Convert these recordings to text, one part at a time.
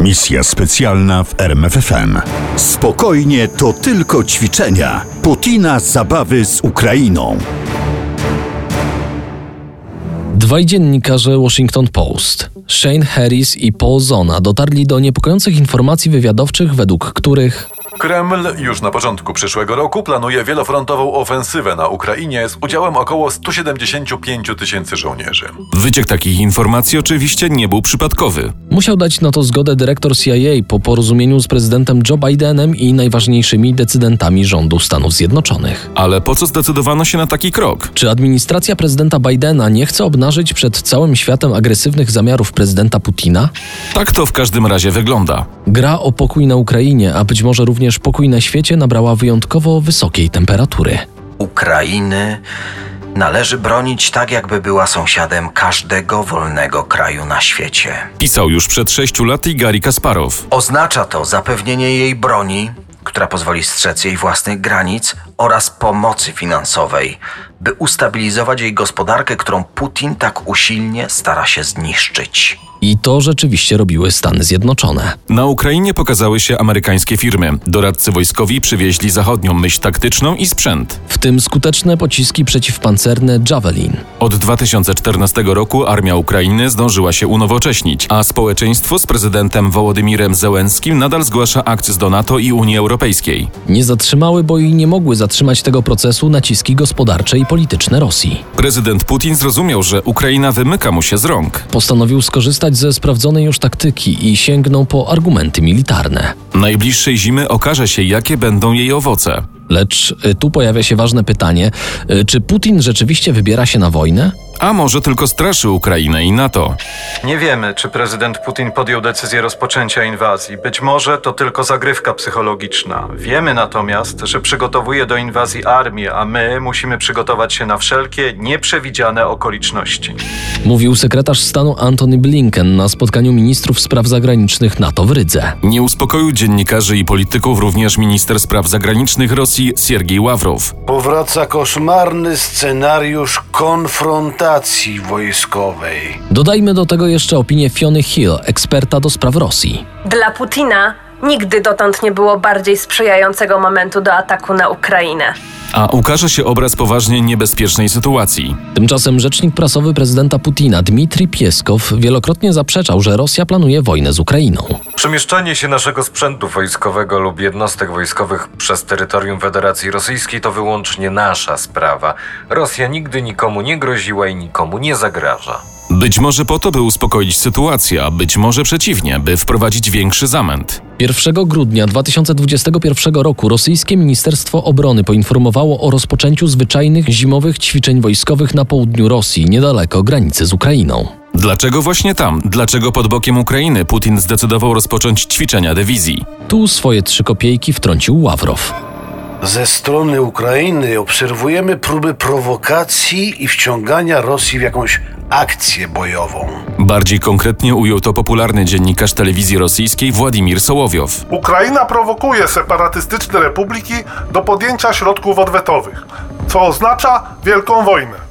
Misja specjalna w RMFFM. Spokojnie, to tylko ćwiczenia. Putina zabawy z Ukrainą. Dwaj dziennikarze Washington Post, Shane Harris i Paul Zona, dotarli do niepokojących informacji wywiadowczych, według których Kreml już na początku przyszłego roku planuje wielofrontową ofensywę na Ukrainie z udziałem około 175 tysięcy żołnierzy. Wyciek takich informacji oczywiście nie był przypadkowy. musiał dać na to zgodę dyrektor CIA po porozumieniu z prezydentem Joe Bidenem i najważniejszymi decydentami rządu Stanów Zjednoczonych. Ale po co zdecydowano się na taki krok? Czy administracja prezydenta Bidena nie chce obnażyć przed całym światem agresywnych zamiarów prezydenta Putina? Tak to w każdym razie wygląda. Gra o pokój na Ukrainie, a być może również pokój na świecie nabrała wyjątkowo wysokiej temperatury. Ukrainy należy bronić tak, jakby była sąsiadem każdego wolnego kraju na świecie. Pisał już przed sześciu laty Gary Kasparow. Oznacza to zapewnienie jej broni, która pozwoli strzec jej własnych granic oraz pomocy finansowej, by ustabilizować jej gospodarkę, którą Putin tak usilnie stara się zniszczyć. I to rzeczywiście robiły Stany Zjednoczone. Na Ukrainie pokazały się amerykańskie firmy. Doradcy wojskowi przywieźli zachodnią myśl taktyczną i sprzęt. W tym skuteczne pociski przeciwpancerne Javelin. Od 2014 roku armia Ukrainy zdążyła się unowocześnić, a społeczeństwo z prezydentem Wołodymirem Zełenskim nadal zgłasza akces do NATO i Unii Europejskiej. Nie zatrzymały, bo i nie mogły zatrzymać tego procesu naciski gospodarcze i polityczne Rosji. Prezydent Putin zrozumiał, że Ukraina wymyka mu się z rąk. Postanowił skorzystać ze sprawdzonej już taktyki i sięgnął po argumenty militarne. Najbliższej zimy okaże się, jakie będą jej owoce. Lecz y, tu pojawia się ważne pytanie: y, czy Putin rzeczywiście wybiera się na wojnę? A może tylko straszy Ukrainę i NATO? Nie wiemy, czy prezydent Putin podjął decyzję rozpoczęcia inwazji. Być może to tylko zagrywka psychologiczna. Wiemy natomiast, że przygotowuje do inwazji armię, a my musimy przygotować się na wszelkie nieprzewidziane okoliczności. Mówił sekretarz stanu Antony Blinken na spotkaniu ministrów spraw zagranicznych NATO w Rydze. Nie uspokoił dziennikarzy i polityków również minister spraw zagranicznych Rosji Siergiej Ławrow. Powraca koszmarny scenariusz konfrontacji wojskowej. Dodajmy do tego jeszcze opinię Fiony Hill, eksperta do spraw Rosji. Dla Putina nigdy dotąd nie było bardziej sprzyjającego momentu do ataku na Ukrainę. A ukaże się obraz poważnie niebezpiecznej sytuacji. Tymczasem rzecznik prasowy prezydenta Putina Dmitrij Pieskow wielokrotnie zaprzeczał, że Rosja planuje wojnę z Ukrainą. Przemieszczanie się naszego sprzętu wojskowego lub jednostek wojskowych przez terytorium Federacji Rosyjskiej to wyłącznie nasza sprawa. Rosja nigdy nikomu nie groziła i nikomu nie zagraża. Być może po to, by uspokoić sytuację, a być może przeciwnie, by wprowadzić większy zamęt. 1 grudnia 2021 roku rosyjskie Ministerstwo Obrony poinformowało o rozpoczęciu zwyczajnych zimowych ćwiczeń wojskowych na południu Rosji, niedaleko granicy z Ukrainą. Dlaczego właśnie tam? Dlaczego pod bokiem Ukrainy Putin zdecydował rozpocząć ćwiczenia dywizji? Tu swoje trzy kopiejki wtrącił Ławrow. Ze strony Ukrainy obserwujemy próby prowokacji i wciągania Rosji w jakąś akcję bojową. Bardziej konkretnie ujął to popularny dziennikarz telewizji rosyjskiej Władimir Sołowiow. Ukraina prowokuje separatystyczne republiki do podjęcia środków odwetowych, co oznacza wielką wojnę.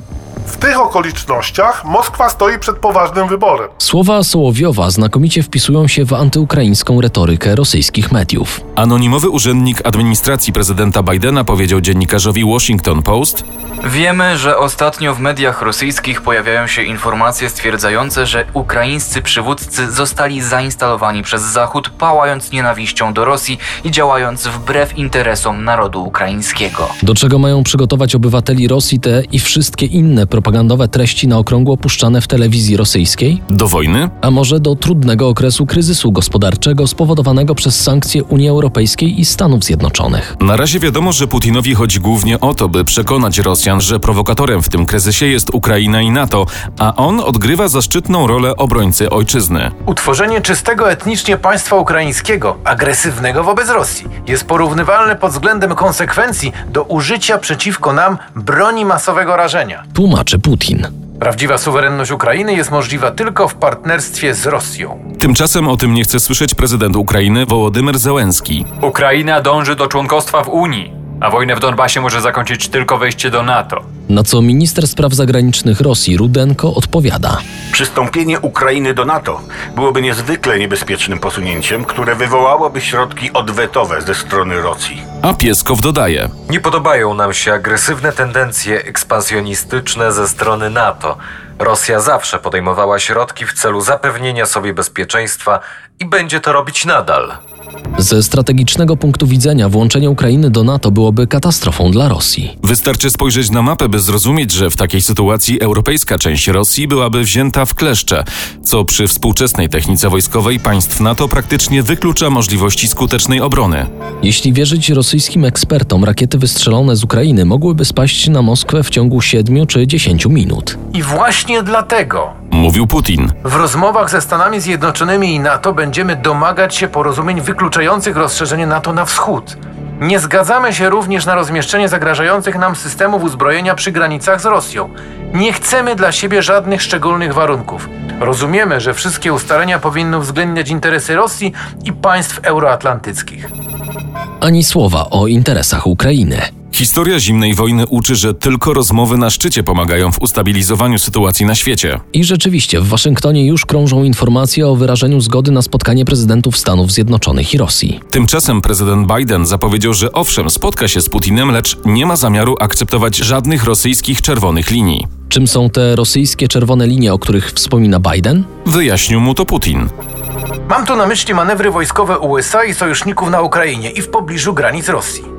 W tych okolicznościach Moskwa stoi przed poważnym wyborem. Słowa Sołowiowa znakomicie wpisują się w antyukraińską retorykę rosyjskich mediów. Anonimowy urzędnik administracji prezydenta Bidena powiedział dziennikarzowi Washington Post: Wiemy, że ostatnio w mediach rosyjskich pojawiają się informacje stwierdzające, że ukraińscy przywódcy zostali zainstalowani przez Zachód, pałając nienawiścią do Rosji i działając wbrew interesom narodu ukraińskiego. Do czego mają przygotować obywateli Rosji te i wszystkie inne propagandowe treści na okrągło puszczane w telewizji rosyjskiej? Do wojny? A może do trudnego okresu kryzysu gospodarczego spowodowanego przez sankcje Unii Europejskiej i Stanów Zjednoczonych? Na razie wiadomo, że Putinowi chodzi głównie o to, by przekonać Rosjan, że prowokatorem w tym kryzysie jest Ukraina i NATO, a on odgrywa zaszczytną rolę obrońcy ojczyzny. Utworzenie czystego etnicznie państwa ukraińskiego, agresywnego wobec Rosji, jest porównywalne pod względem konsekwencji do użycia przeciwko nam broni masowego rażenia. Tłumaczy Putin. Prawdziwa suwerenność Ukrainy jest możliwa tylko w partnerstwie z Rosją. Tymczasem o tym nie chce słyszeć prezydent Ukrainy Wołodymyr Zełenski. Ukraina dąży do członkostwa w Unii, a wojnę w Donbasie może zakończyć tylko wejście do NATO. Na co minister spraw zagranicznych Rosji Rudenko odpowiada. Przystąpienie Ukrainy do NATO byłoby niezwykle niebezpiecznym posunięciem, które wywołałoby środki odwetowe ze strony Rosji. A Pieskow dodaje: Nie podobają nam się agresywne tendencje ekspansjonistyczne ze strony NATO. Rosja zawsze podejmowała środki w celu zapewnienia sobie bezpieczeństwa i będzie to robić nadal. Ze strategicznego punktu widzenia włączenie Ukrainy do NATO byłoby katastrofą dla Rosji. Wystarczy spojrzeć na mapę, by zrozumieć, że w takiej sytuacji europejska część Rosji byłaby wzięta w kleszcze, co przy współczesnej technice wojskowej państw NATO praktycznie wyklucza możliwości skutecznej obrony. Jeśli wierzyć rosyjskim ekspertom, rakiety wystrzelone z Ukrainy mogłyby spaść na Moskwę w ciągu 7 czy 10 minut. I właśnie dlatego Mówił Putin. w rozmowach ze Stanami Zjednoczonymi i NATO będziemy domagać się porozumień wykluczających rozszerzenie NATO na wschód. Nie zgadzamy się również na rozmieszczenie zagrażających nam systemów uzbrojenia przy granicach z Rosją. Nie chcemy dla siebie żadnych szczególnych warunków. Rozumiemy, że wszystkie ustalenia powinny uwzględniać interesy Rosji i państw euroatlantyckich. Ani słowa o interesach Ukrainy. Historia zimnej wojny uczy, że tylko rozmowy na szczycie pomagają w ustabilizowaniu sytuacji na świecie. I rzeczywiście w Waszyngtonie już krążą informacje o wyrażeniu zgody na spotkanie prezydentów Stanów Zjednoczonych i Rosji. Tymczasem prezydent Biden zapowiedział, że owszem, spotka się z Putinem, lecz nie ma zamiaru akceptować żadnych rosyjskich czerwonych linii. Czym są te rosyjskie czerwone linie, o których wspomina Biden? Wyjaśnił mu to Putin. Mam tu na myśli manewry wojskowe USA i sojuszników na Ukrainie i w pobliżu granic Rosji.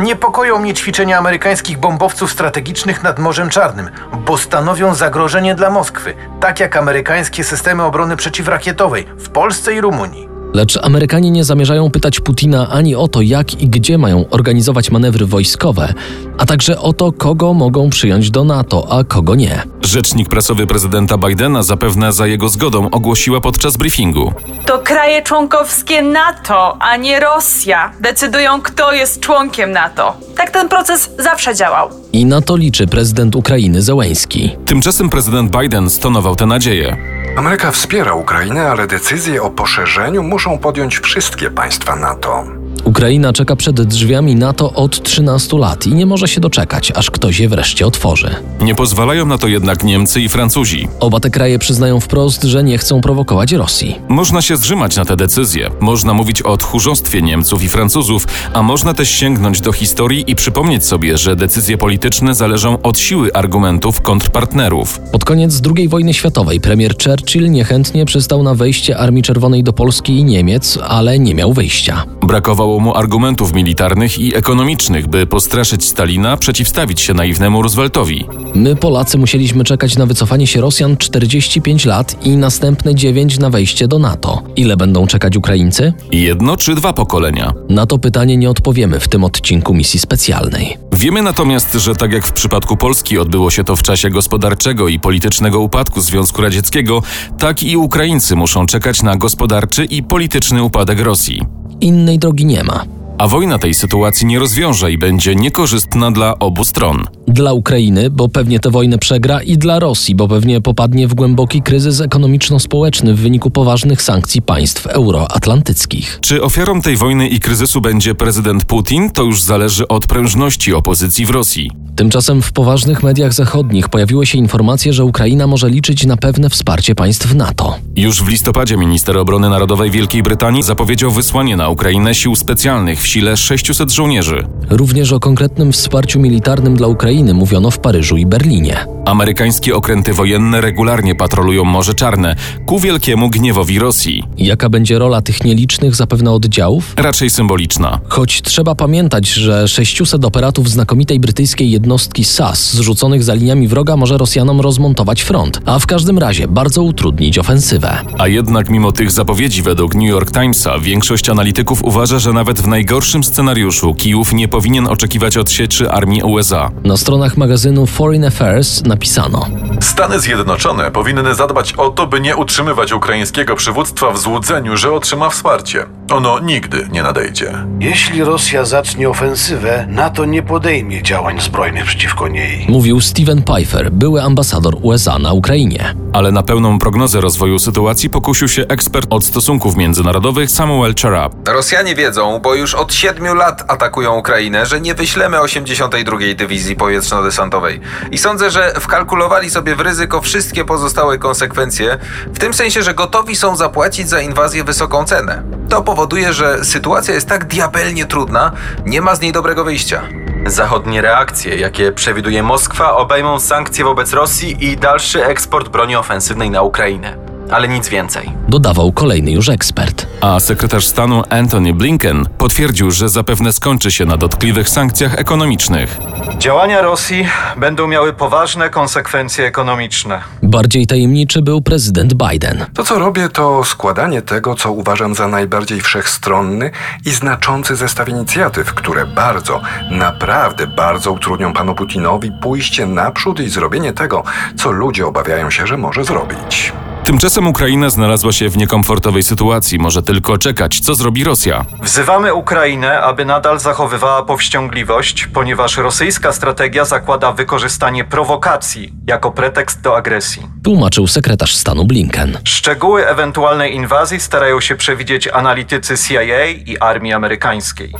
Niepokoją mnie ćwiczenia amerykańskich bombowców strategicznych nad Morzem Czarnym, bo stanowią zagrożenie dla Moskwy, tak jak amerykańskie systemy obrony przeciwrakietowej w Polsce i Rumunii. Lecz Amerykanie nie zamierzają pytać Putina ani o to, jak i gdzie mają organizować manewry wojskowe, a także o to, kogo mogą przyjąć do NATO, a kogo nie. Rzecznik prasowy prezydenta Bidena zapewne za jego zgodą ogłosiła podczas briefingu. To kraje członkowskie NATO, a nie Rosja, decydują, kto jest członkiem NATO. Tak ten proces zawsze działał. I na to liczy prezydent Ukrainy Zełęński. Tymczasem prezydent Biden stonował te nadzieje. Ameryka wspiera Ukrainę, ale decyzje o poszerzeniu muszą podjąć wszystkie państwa NATO. Ukraina czeka przed drzwiami NATO od 13 lat i nie może się doczekać, aż ktoś je wreszcie otworzy. Nie pozwalają na to jednak Niemcy i Francuzi. Oba te kraje przyznają wprost, że nie chcą prowokować Rosji. Można się zrzymać na te decyzje, można mówić o tchórzostwie Niemców i Francuzów, a można też sięgnąć do historii i przypomnieć sobie, że decyzje polityczne zależą od siły argumentów kontrpartnerów. Pod koniec II wojny światowej premier Churchill niechętnie przystał na wejście Armii Czerwonej do Polski i Niemiec, ale nie miał wyjścia. Brakowało mu argumentów militarnych i ekonomicznych, by postraszyć Stalina, przeciwstawić się naiwnemu Rooseveltowi. My, Polacy, musieliśmy czekać na wycofanie się Rosjan 45 lat i następne 9 na wejście do NATO. Ile będą czekać Ukraińcy? Jedno czy dwa pokolenia? Na to pytanie nie odpowiemy w tym odcinku misji specjalnej. Wiemy natomiast, że tak jak w przypadku Polski odbyło się to w czasie gospodarczego i politycznego upadku Związku Radzieckiego, tak i Ukraińcy muszą czekać na gospodarczy i polityczny upadek Rosji. Innej drogi nie ma. A wojna tej sytuacji nie rozwiąże i będzie niekorzystna dla obu stron. Dla Ukrainy, bo pewnie tę wojnę przegra, i dla Rosji, bo pewnie popadnie w głęboki kryzys ekonomiczno-społeczny w wyniku poważnych sankcji państw euroatlantyckich. Czy ofiarą tej wojny i kryzysu będzie prezydent Putin, to już zależy od prężności opozycji w Rosji. Tymczasem w poważnych mediach zachodnich pojawiły się informacje, że Ukraina może liczyć na pewne wsparcie państw NATO. Już w listopadzie minister obrony narodowej Wielkiej Brytanii zapowiedział wysłanie na Ukrainę sił specjalnych w sile 600 żołnierzy. Również o konkretnym wsparciu militarnym dla Ukrainy mówiono w Paryżu i Berlinie. Amerykańskie okręty wojenne regularnie patrolują Morze Czarne ku wielkiemu gniewowi Rosji. Jaka będzie rola tych nielicznych zapewne oddziałów? Raczej symboliczna. Choć trzeba pamiętać, że 600 operatów znakomitej brytyjskiej jednostki SAS zrzuconych za liniami wroga może Rosjanom rozmontować front, a w każdym razie bardzo utrudnić ofensywę. A jednak mimo tych zapowiedzi według New York Timesa większość analityków uważa, że nawet w najgorszym scenariuszu Kijów nie powinien oczekiwać odsieczy armii USA. Na stronach magazynu Foreign Affairs napisano: Stany Zjednoczone powinny zadbać o to, by nie utrzymywać ukraińskiego przywództwa w złudzeniu, że otrzyma wsparcie. Ono nigdy nie nadejdzie. Jeśli Rosja zacznie ofensywę, NATO nie podejmie działań zbrojnych przeciwko niej. Mówił Steven Pfeiffer, były ambasador USA na Ukrainie. Ale na pełną prognozę rozwoju sytuacji pokusił się ekspert od stosunków międzynarodowych Samuel Charab. Rosjanie wiedzą, bo już od siedmiu lat atakują Ukrainę, że nie wyślemy 82. Dywizji Powietrzno-Desantowej. I sądzę, że wkalkulowali sobie w ryzyko wszystkie pozostałe konsekwencje, w tym sensie, że gotowi są zapłacić za inwazję wysoką cenę. To powoduje, że sytuacja jest tak diabelnie trudna, nie ma z niej dobrego wyjścia. Zachodnie reakcje, jakie przewiduje Moskwa, obejmą sankcje wobec Rosji i dalszy eksport broni ofensywnej na Ukrainę. Ale nic więcej. Dodawał kolejny już ekspert. A sekretarz stanu Antony Blinken potwierdził, że zapewne skończy się na dotkliwych sankcjach ekonomicznych. Działania Rosji będą miały poważne konsekwencje ekonomiczne. Bardziej tajemniczy był prezydent Biden. To, co robię, to składanie tego, co uważam za najbardziej wszechstronny i znaczący zestaw inicjatyw, które bardzo, naprawdę bardzo utrudnią panu Putinowi pójście naprzód i zrobienie tego, co ludzie obawiają się, że może zrobić. Tymczasem Ukraina znalazła się w niekomfortowej sytuacji, może tylko czekać, co zrobi Rosja. Wzywamy Ukrainę, aby nadal zachowywała powściągliwość, ponieważ rosyjska strategia zakłada wykorzystanie prowokacji jako pretekst do agresji. Tłumaczył sekretarz stanu Blinken. Szczegóły ewentualnej inwazji starają się przewidzieć analitycy CIA i armii amerykańskiej.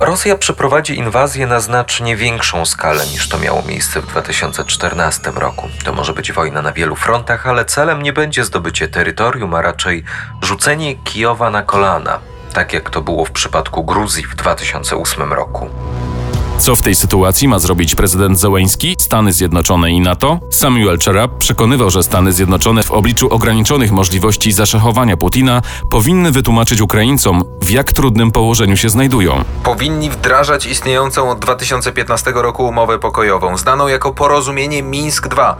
Rosja przeprowadzi inwazję na znacznie większą skalę niż to miało miejsce w 2014 roku. To może być wojna na wielu frontach, ale celem nie będzie zdobycie terytorium, a raczej rzucenie Kijowa na kolana, tak jak to było w przypadku Gruzji w 2008 roku. Co w tej sytuacji ma zrobić prezydent Zełeński, Stany Zjednoczone i NATO? Samuel Cherab przekonywał, że Stany Zjednoczone w obliczu ograniczonych możliwości zaszachowania Putina powinny wytłumaczyć Ukraińcom, w jak trudnym położeniu się znajdują. Powinni wdrażać istniejącą od 2015 roku umowę pokojową, znaną jako porozumienie Mińsk II.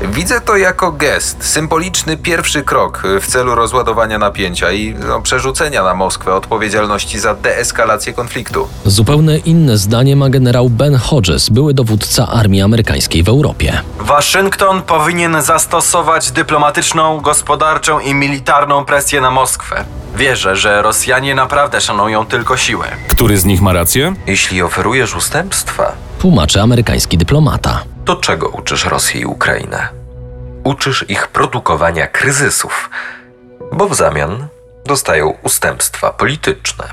Widzę to jako gest, symboliczny pierwszy krok w celu rozładowania napięcia i no, przerzucenia na Moskwę odpowiedzialności za deeskalację konfliktu. Zupełnie inne zdanie ma generał Ben Hodges, były dowódca armii amerykańskiej w Europie. Waszyngton powinien zastosować dyplomatyczną, gospodarczą i militarną presję na Moskwę. Wierzę, że Rosjanie naprawdę szanują tylko siłę. Który z nich ma rację? Jeśli oferujesz ustępstwa, Tłumaczy amerykański dyplomata. to czego uczysz Rosję i Ukrainę? Uczysz ich produkowania kryzysów, bo w zamian dostają ustępstwa polityczne.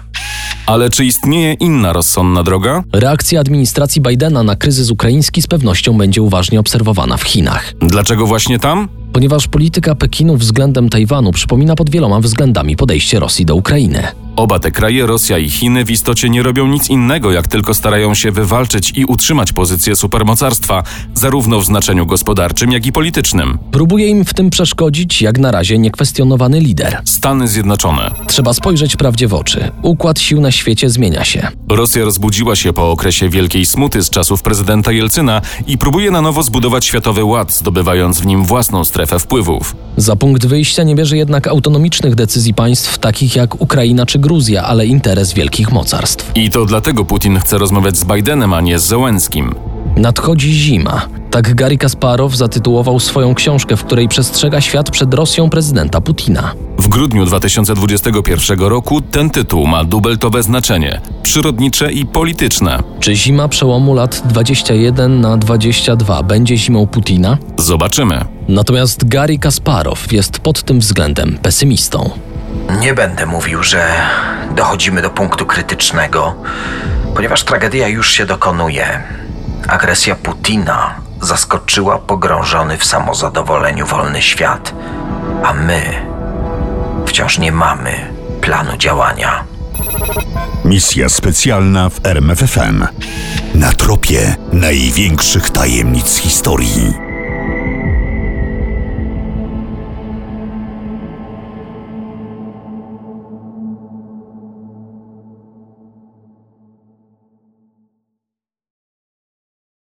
Ale czy istnieje inna rozsądna droga? Reakcja administracji Bidena na kryzys ukraiński z pewnością będzie uważnie obserwowana w Chinach. Dlaczego właśnie tam? Ponieważ polityka Pekinu względem Tajwanu przypomina pod wieloma względami podejście Rosji do Ukrainy. Oba te kraje, Rosja i Chiny, w istocie nie robią nic innego, jak tylko starają się wywalczyć i utrzymać pozycję supermocarstwa, zarówno w znaczeniu gospodarczym, jak i politycznym. Próbuje im w tym przeszkodzić, jak na razie niekwestionowany lider. Stany Zjednoczone. Trzeba spojrzeć prawdzie w oczy. Układ sił na świecie zmienia się. Rosja rozbudziła się po okresie wielkiej smuty z czasów prezydenta Jelcyna i próbuje na nowo zbudować światowy ład, zdobywając w nim własną strefę wpływów. Za punkt wyjścia nie bierze jednak autonomicznych decyzji państw takich jak Ukraina czy Gruzja, ale interes wielkich mocarstw. I to dlatego Putin chce rozmawiać z Bidenem, a nie z Zełenskim. Nadchodzi zima. Tak Gary Kasparow zatytułował swoją książkę, w której przestrzega świat przed Rosją prezydenta Putina. W grudniu 2021 roku ten tytuł ma dubeltowe znaczenie przyrodnicze i polityczne. Czy zima przełomu lat 21 na 22 będzie zimą Putina? Zobaczymy. Natomiast Gary Kasparow jest pod tym względem pesymistą. Nie będę mówił, że dochodzimy do punktu krytycznego, ponieważ tragedia już się dokonuje. Agresja Putina zaskoczyła pogrążony w samozadowoleniu wolny świat, a my wciąż nie mamy planu działania. Misja specjalna w RMFFM. Na tropie największych tajemnic historii.